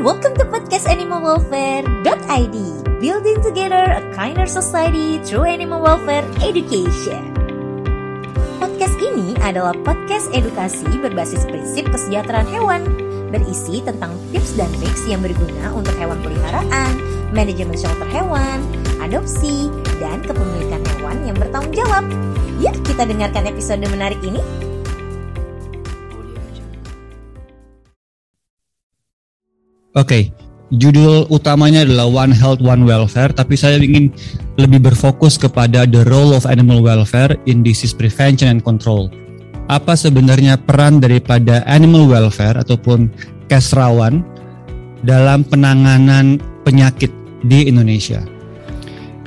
welcome to podcast Welfare.id Building together a kinder society through animal welfare education. Podcast ini adalah podcast edukasi berbasis prinsip kesejahteraan hewan Berisi tentang tips dan tips yang berguna untuk hewan peliharaan, manajemen shelter hewan, adopsi, dan kepemilikan hewan yang bertanggung jawab Yuk kita dengarkan episode menarik ini Oke, okay. judul utamanya adalah One Health, One Welfare, tapi saya ingin lebih berfokus kepada the role of animal welfare in disease prevention and control. Apa sebenarnya peran daripada animal welfare ataupun kesrawan dalam penanganan penyakit di Indonesia?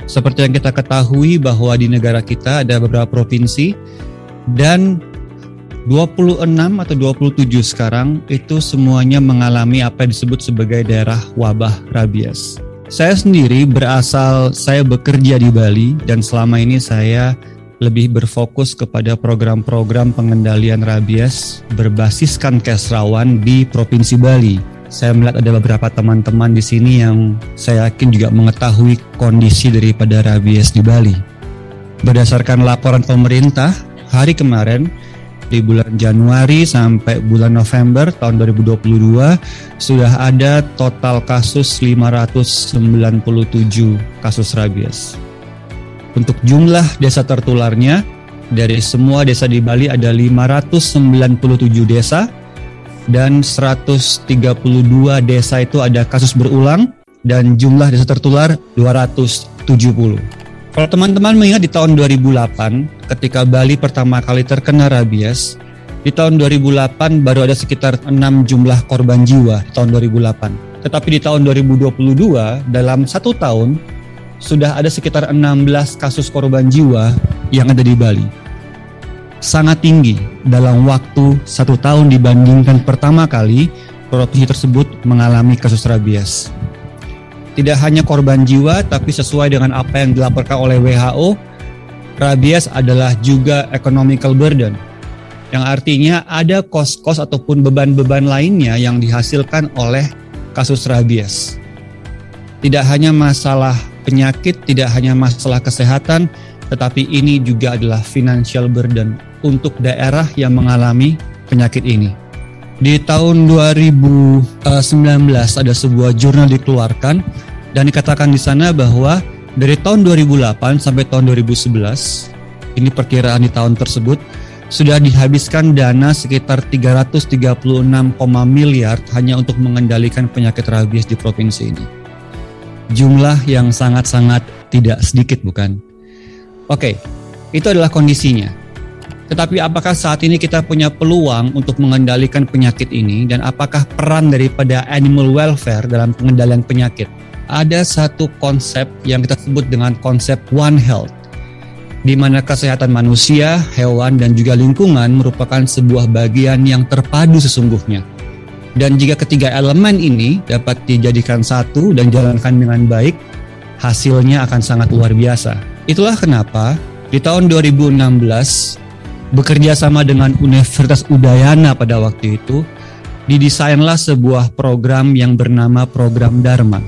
Seperti yang kita ketahui bahwa di negara kita ada beberapa provinsi dan 26 atau 27 sekarang itu semuanya mengalami apa yang disebut sebagai daerah wabah rabies. Saya sendiri berasal, saya bekerja di Bali dan selama ini saya lebih berfokus kepada program-program pengendalian rabies berbasiskan kesrawan di Provinsi Bali. Saya melihat ada beberapa teman-teman di sini yang saya yakin juga mengetahui kondisi daripada rabies di Bali. Berdasarkan laporan pemerintah, hari kemarin di bulan Januari sampai bulan November tahun 2022 sudah ada total kasus 597 kasus rabies. Untuk jumlah desa tertularnya dari semua desa di Bali ada 597 desa dan 132 desa itu ada kasus berulang dan jumlah desa tertular 270. Kalau teman-teman mengingat di tahun 2008 ketika Bali pertama kali terkena rabies, di tahun 2008 baru ada sekitar 6 jumlah korban jiwa di tahun 2008. Tetapi di tahun 2022 dalam satu tahun sudah ada sekitar 16 kasus korban jiwa yang ada di Bali. Sangat tinggi dalam waktu satu tahun dibandingkan pertama kali provinsi tersebut mengalami kasus rabies tidak hanya korban jiwa tapi sesuai dengan apa yang dilaporkan oleh WHO, rabies adalah juga economical burden. Yang artinya ada kos-kos ataupun beban-beban lainnya yang dihasilkan oleh kasus rabies. Tidak hanya masalah penyakit, tidak hanya masalah kesehatan, tetapi ini juga adalah financial burden untuk daerah yang mengalami penyakit ini. Di tahun 2019 ada sebuah jurnal dikeluarkan dan dikatakan di sana bahwa dari tahun 2008 sampai tahun 2011 ini perkiraan di tahun tersebut sudah dihabiskan dana sekitar 336, miliar hanya untuk mengendalikan penyakit rabies di provinsi ini. Jumlah yang sangat-sangat tidak sedikit bukan? Oke, itu adalah kondisinya. Tetapi apakah saat ini kita punya peluang untuk mengendalikan penyakit ini dan apakah peran daripada animal welfare dalam pengendalian penyakit? Ada satu konsep yang kita sebut dengan konsep One Health di mana kesehatan manusia, hewan, dan juga lingkungan merupakan sebuah bagian yang terpadu sesungguhnya. Dan jika ketiga elemen ini dapat dijadikan satu dan jalankan dengan baik, hasilnya akan sangat luar biasa. Itulah kenapa di tahun 2016 bekerja sama dengan Universitas Udayana pada waktu itu, didesainlah sebuah program yang bernama Program Dharma.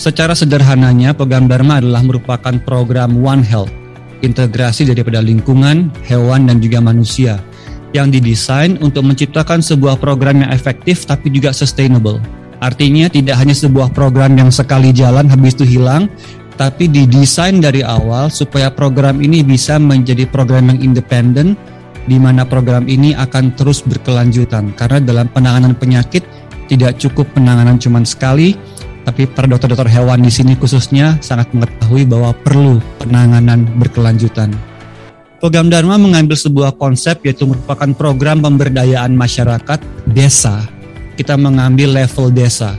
Secara sederhananya, Program Dharma adalah merupakan program One Health, integrasi daripada lingkungan, hewan, dan juga manusia, yang didesain untuk menciptakan sebuah program yang efektif tapi juga sustainable. Artinya tidak hanya sebuah program yang sekali jalan habis itu hilang, tapi didesain dari awal supaya program ini bisa menjadi program yang independen di mana program ini akan terus berkelanjutan karena dalam penanganan penyakit tidak cukup penanganan cuma sekali tapi para dokter-dokter hewan di sini khususnya sangat mengetahui bahwa perlu penanganan berkelanjutan. Program Dharma mengambil sebuah konsep yaitu merupakan program pemberdayaan masyarakat desa. Kita mengambil level desa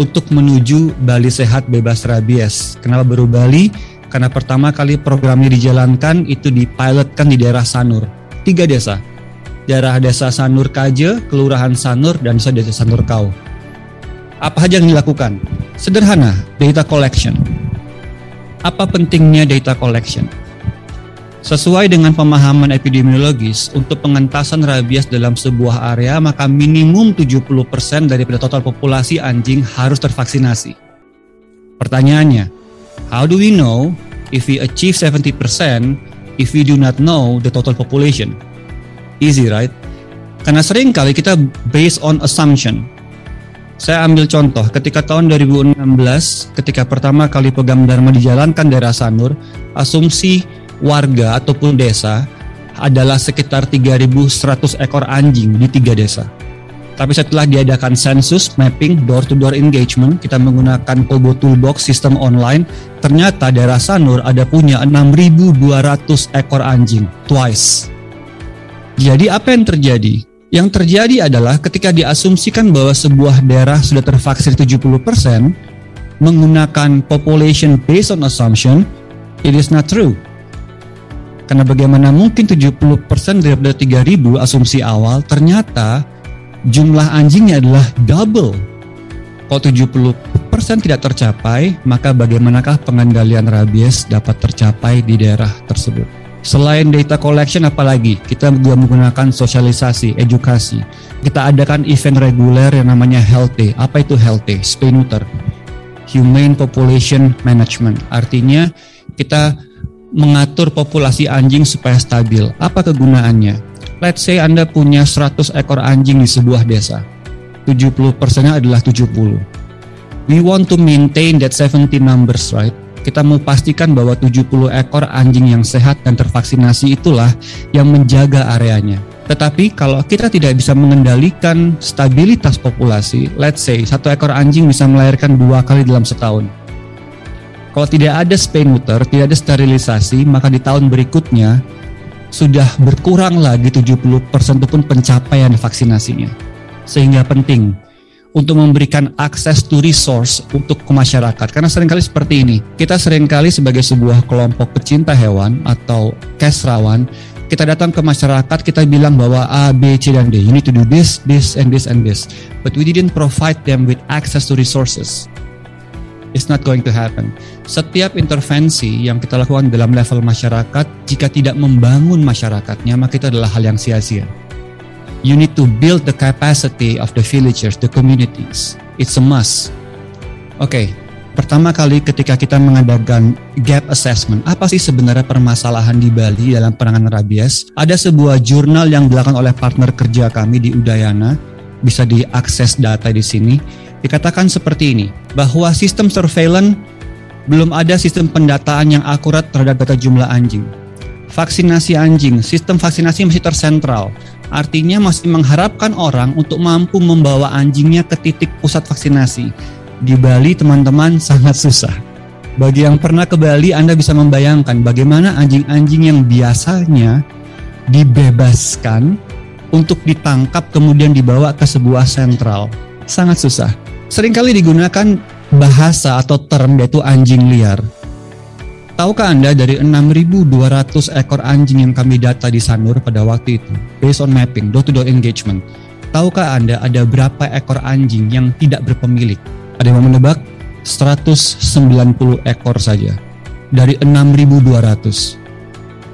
untuk menuju Bali Sehat Bebas Rabies. Kenapa baru Bali? Karena pertama kali program ini dijalankan itu dipilotkan di daerah Sanur. Tiga desa. Daerah desa Sanur Kaje, Kelurahan Sanur, dan desa desa Sanur Kau. Apa saja yang dilakukan? Sederhana, data collection. Apa pentingnya data collection? Sesuai dengan pemahaman epidemiologis, untuk pengentasan rabies dalam sebuah area, maka minimum 70% daripada total populasi anjing harus tervaksinasi. Pertanyaannya, how do we know if we achieve 70% if we do not know the total population? Easy, right? Karena sering kali kita based on assumption. Saya ambil contoh, ketika tahun 2016, ketika pertama kali program Dharma dijalankan daerah Sanur, asumsi warga ataupun desa adalah sekitar 3.100 ekor anjing di tiga desa. Tapi setelah diadakan sensus, mapping, door-to-door engagement, kita menggunakan Kobo Toolbox sistem online, ternyata daerah Sanur ada punya 6.200 ekor anjing, twice. Jadi apa yang terjadi? Yang terjadi adalah ketika diasumsikan bahwa sebuah daerah sudah tervaksin 70%, menggunakan population based on assumption, it is not true karena bagaimana mungkin 70% daripada 3000 asumsi awal ternyata jumlah anjingnya adalah double. Kalau 70% tidak tercapai, maka bagaimanakah pengendalian rabies dapat tercapai di daerah tersebut? Selain data collection apalagi, kita juga menggunakan sosialisasi, edukasi. Kita adakan event reguler yang namanya Health Day. Apa itu Health Day? Spay neuter. Humane Population Management. Artinya kita mengatur populasi anjing supaya stabil. Apa kegunaannya? Let's say Anda punya 100 ekor anjing di sebuah desa. 70 persennya adalah 70. We want to maintain that 70 numbers, right? Kita mau pastikan bahwa 70 ekor anjing yang sehat dan tervaksinasi itulah yang menjaga areanya. Tetapi kalau kita tidak bisa mengendalikan stabilitas populasi, let's say satu ekor anjing bisa melahirkan dua kali dalam setahun kalau tidak ada spay neuter, tidak ada sterilisasi, maka di tahun berikutnya sudah berkurang lagi 70% pun pencapaian vaksinasinya. Sehingga penting untuk memberikan akses to resource untuk ke masyarakat. Karena sering kali seperti ini, kita sering kali sebagai sebuah kelompok pecinta hewan atau kesrawan, kita datang ke masyarakat, kita bilang bahwa A, B, C, dan D, you need to do this, this, and this, and this. But we didn't provide them with access to resources. It's not going to happen. Setiap intervensi yang kita lakukan dalam level masyarakat, jika tidak membangun masyarakatnya, maka itu adalah hal yang sia-sia. You need to build the capacity of the villagers, the communities. It's a must. Oke, okay, pertama kali ketika kita mengadakan gap assessment, apa sih sebenarnya permasalahan di Bali dalam penanganan rabies? Ada sebuah jurnal yang dilakukan oleh partner kerja kami di Udayana, bisa diakses data di sini Dikatakan seperti ini, bahwa sistem surveillance belum ada sistem pendataan yang akurat terhadap data jumlah anjing. Vaksinasi anjing, sistem vaksinasi masih tersentral, artinya masih mengharapkan orang untuk mampu membawa anjingnya ke titik pusat vaksinasi. Di Bali teman-teman sangat susah. Bagi yang pernah ke Bali, Anda bisa membayangkan bagaimana anjing-anjing yang biasanya dibebaskan untuk ditangkap kemudian dibawa ke sebuah sentral. Sangat susah sering kali digunakan bahasa atau term yaitu anjing liar. Tahukah Anda dari 6.200 ekor anjing yang kami data di Sanur pada waktu itu, based on mapping, door-to-door engagement, tahukah Anda ada berapa ekor anjing yang tidak berpemilik? Ada yang menebak? 190 ekor saja dari 6.200.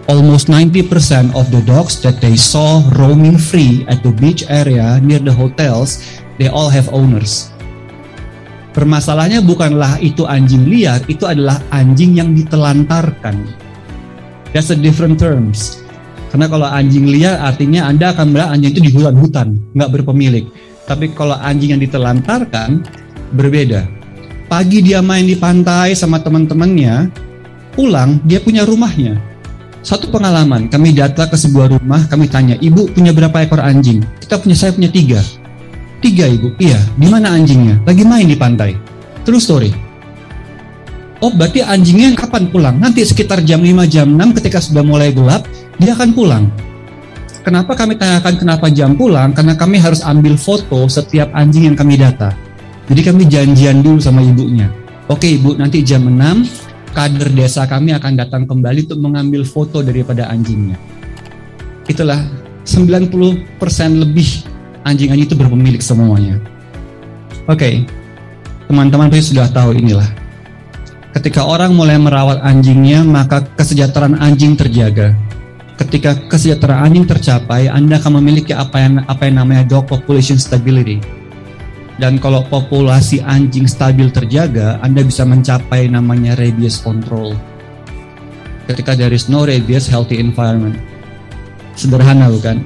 Almost 90% of the dogs that they saw roaming free at the beach area near the hotels, they all have owners. Permasalahannya bukanlah itu anjing liar, itu adalah anjing yang ditelantarkan. That's a different terms. Karena kalau anjing liar artinya Anda akan melihat anjing itu di hutan-hutan, nggak berpemilik. Tapi kalau anjing yang ditelantarkan berbeda. Pagi dia main di pantai sama teman-temannya, pulang dia punya rumahnya. Satu pengalaman, kami datang ke sebuah rumah, kami tanya, ibu punya berapa ekor anjing? Kita punya, saya punya tiga Tiga ibu, iya. Di mana anjingnya? Lagi main di pantai. True story. Oh berarti anjingnya kapan pulang? Nanti sekitar jam 5, jam 6 ketika sudah mulai gelap, dia akan pulang. Kenapa kami tanyakan kenapa jam pulang? Karena kami harus ambil foto setiap anjing yang kami data. Jadi kami janjian dulu sama ibunya. Oke ibu, nanti jam 6 kader desa kami akan datang kembali untuk mengambil foto daripada anjingnya. Itulah 90% lebih anjing-anjing itu berpemilik semuanya. Oke, okay. teman-teman pasti sudah tahu inilah. Ketika orang mulai merawat anjingnya, maka kesejahteraan anjing terjaga. Ketika kesejahteraan anjing tercapai, Anda akan memiliki apa yang apa yang namanya dog population stability. Dan kalau populasi anjing stabil terjaga, Anda bisa mencapai namanya rabies control. Ketika there is no rabies, healthy environment. Sederhana bukan?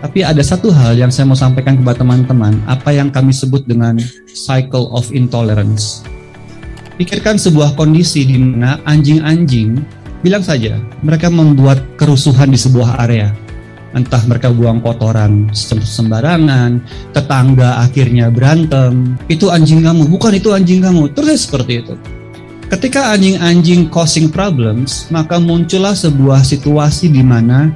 Tapi ada satu hal yang saya mau sampaikan kepada teman-teman, apa yang kami sebut dengan cycle of intolerance. Pikirkan sebuah kondisi di mana anjing-anjing, bilang saja, mereka membuat kerusuhan di sebuah area. Entah mereka buang kotoran sembarangan, tetangga akhirnya berantem, itu anjing kamu, bukan itu anjing kamu, terus seperti itu. Ketika anjing-anjing causing problems, maka muncullah sebuah situasi di mana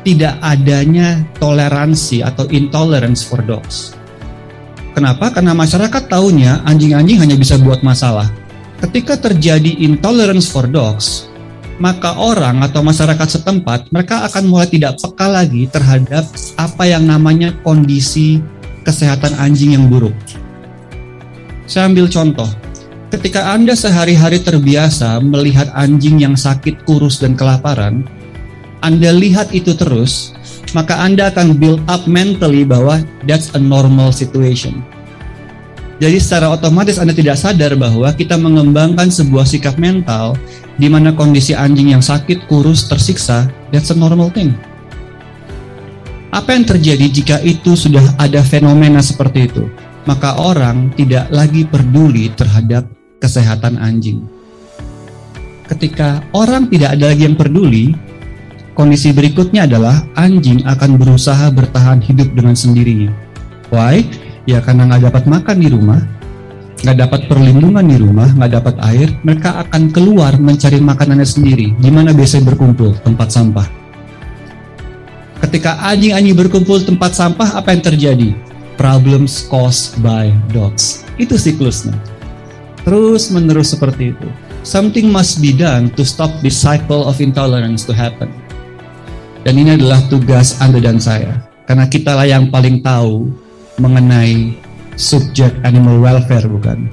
tidak adanya toleransi atau intolerance for dogs Kenapa? Karena masyarakat tahunya anjing-anjing hanya bisa buat masalah. Ketika terjadi intolerance for dogs, maka orang atau masyarakat setempat mereka akan mulai tidak peka lagi terhadap apa yang namanya kondisi kesehatan anjing yang buruk. Saya ambil contoh. Ketika Anda sehari-hari terbiasa melihat anjing yang sakit, kurus, dan kelaparan, Anda lihat itu terus, maka Anda akan build up mentally bahwa that's a normal situation. Jadi secara otomatis Anda tidak sadar bahwa kita mengembangkan sebuah sikap mental di mana kondisi anjing yang sakit, kurus, tersiksa, that's a normal thing. Apa yang terjadi jika itu sudah ada fenomena seperti itu? Maka orang tidak lagi peduli terhadap kesehatan anjing. Ketika orang tidak ada lagi yang peduli, Kondisi berikutnya adalah anjing akan berusaha bertahan hidup dengan sendirinya. Why? Ya karena nggak dapat makan di rumah, nggak dapat perlindungan di rumah, nggak dapat air, mereka akan keluar mencari makanannya sendiri. Di mana biasanya berkumpul? Tempat sampah. Ketika anjing-anjing berkumpul tempat sampah, apa yang terjadi? Problems caused by dogs. Itu siklusnya. Terus menerus seperti itu. Something must be done to stop this cycle of intolerance to happen. Dan ini adalah tugas Anda dan saya. Karena kitalah yang paling tahu mengenai subjek animal welfare bukan?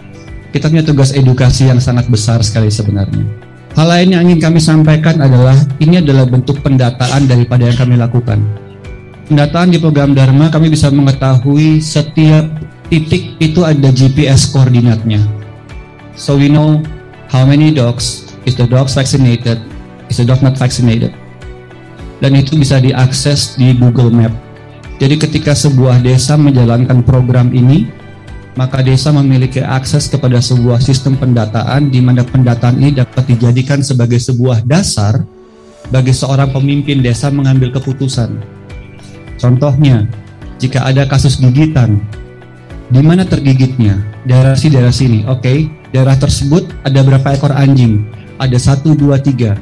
Kita punya tugas edukasi yang sangat besar sekali sebenarnya. Hal lain yang ingin kami sampaikan adalah ini adalah bentuk pendataan daripada yang kami lakukan. Pendataan di program Dharma kami bisa mengetahui setiap titik itu ada GPS koordinatnya. So we know how many dogs, is the dogs vaccinated, is the dog not vaccinated dan itu bisa diakses di Google Map. Jadi ketika sebuah desa menjalankan program ini, maka desa memiliki akses kepada sebuah sistem pendataan di mana pendataan ini dapat dijadikan sebagai sebuah dasar bagi seorang pemimpin desa mengambil keputusan. Contohnya, jika ada kasus gigitan, di mana tergigitnya? Daerah si daerah sini. Oke, okay. daerah tersebut ada berapa ekor anjing? Ada satu, dua, tiga.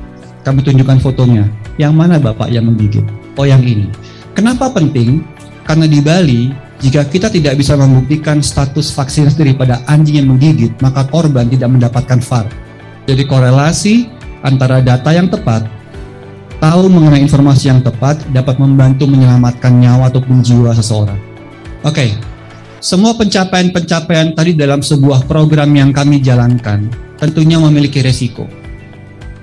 Kami tunjukkan fotonya yang mana Bapak yang menggigit? Oh yang ini. Kenapa penting? Karena di Bali, jika kita tidak bisa membuktikan status vaksinasi daripada anjing yang menggigit, maka korban tidak mendapatkan VAR. Jadi korelasi antara data yang tepat, tahu mengenai informasi yang tepat dapat membantu menyelamatkan nyawa ataupun jiwa seseorang. Oke, okay. semua pencapaian-pencapaian tadi dalam sebuah program yang kami jalankan tentunya memiliki resiko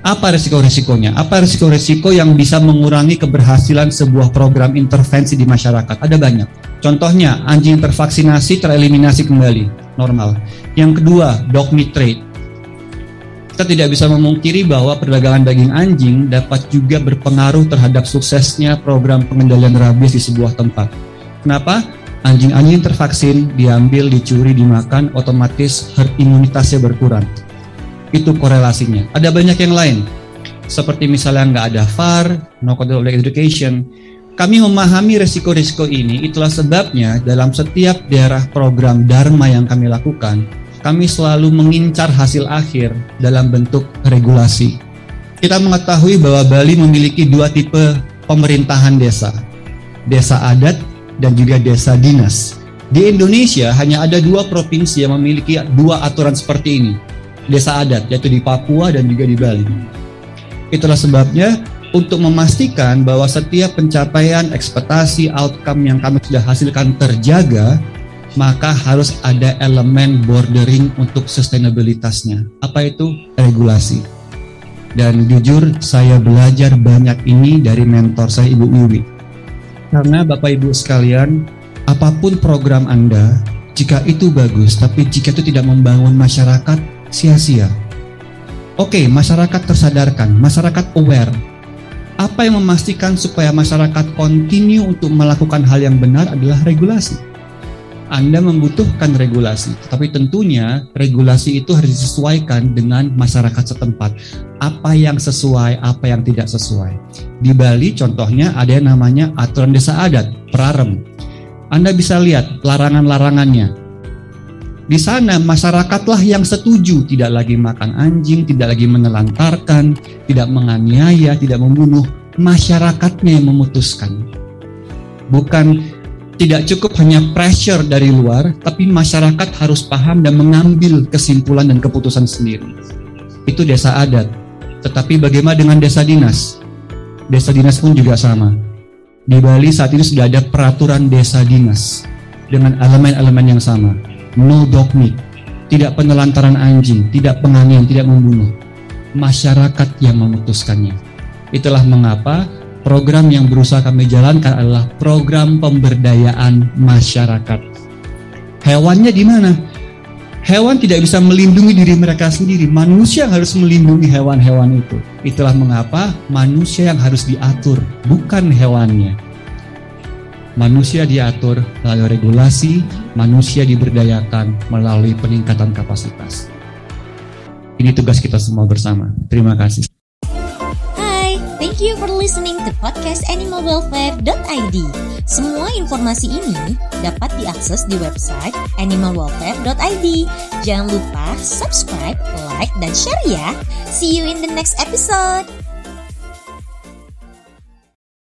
apa resiko-resikonya? Apa resiko-resiko yang bisa mengurangi keberhasilan sebuah program intervensi di masyarakat? Ada banyak. Contohnya, anjing tervaksinasi tereliminasi kembali, normal. Yang kedua, dog meat trade. Kita tidak bisa memungkiri bahwa perdagangan daging anjing dapat juga berpengaruh terhadap suksesnya program pengendalian rabies di sebuah tempat. Kenapa? Anjing-anjing tervaksin diambil, dicuri, dimakan, otomatis herd imunitasnya berkurang itu korelasinya. Ada banyak yang lain, seperti misalnya nggak ada VAR, no control education. Kami memahami resiko-resiko ini, itulah sebabnya dalam setiap daerah program Dharma yang kami lakukan, kami selalu mengincar hasil akhir dalam bentuk regulasi. Kita mengetahui bahwa Bali memiliki dua tipe pemerintahan desa, desa adat dan juga desa dinas. Di Indonesia hanya ada dua provinsi yang memiliki dua aturan seperti ini, desa adat yaitu di Papua dan juga di Bali. Itulah sebabnya untuk memastikan bahwa setiap pencapaian ekspektasi outcome yang kami sudah hasilkan terjaga, maka harus ada elemen bordering untuk sustainabilitasnya. Apa itu? Regulasi. Dan jujur saya belajar banyak ini dari mentor saya Ibu Wiwi. Karena Bapak Ibu sekalian, apa pun program Anda, jika itu bagus, tapi jika itu tidak membangun masyarakat, sia-sia. Oke, masyarakat tersadarkan, masyarakat aware. Apa yang memastikan supaya masyarakat continue untuk melakukan hal yang benar adalah regulasi anda membutuhkan regulasi, tapi tentunya regulasi itu harus disesuaikan dengan masyarakat setempat. Apa yang sesuai, apa yang tidak sesuai. Di Bali contohnya ada yang namanya aturan desa adat, perarem. Anda bisa lihat larangan-larangannya. Di sana masyarakatlah yang setuju tidak lagi makan anjing, tidak lagi menelantarkan, tidak menganiaya, tidak membunuh. Masyarakatnya yang memutuskan. Bukan tidak cukup hanya pressure dari luar, tapi masyarakat harus paham dan mengambil kesimpulan dan keputusan sendiri. Itu desa adat. Tetapi bagaimana dengan desa dinas? Desa dinas pun juga sama. Di Bali saat ini sudah ada peraturan desa dinas dengan elemen-elemen yang sama. No dog meat, tidak penelantaran anjing, tidak penganiayaan, tidak membunuh. Masyarakat yang memutuskannya. Itulah mengapa program yang berusaha kami jalankan adalah program pemberdayaan masyarakat. Hewannya di mana? Hewan tidak bisa melindungi diri mereka sendiri. Manusia yang harus melindungi hewan-hewan itu. Itulah mengapa manusia yang harus diatur, bukan hewannya. Manusia diatur melalui regulasi, manusia diberdayakan melalui peningkatan kapasitas. Ini tugas kita semua bersama. Terima kasih. Thank you for listening to podcast animalwelfare.id. Semua informasi ini dapat diakses di website animalwelfare.id. Jangan lupa subscribe, like, dan share ya. See you in the next episode.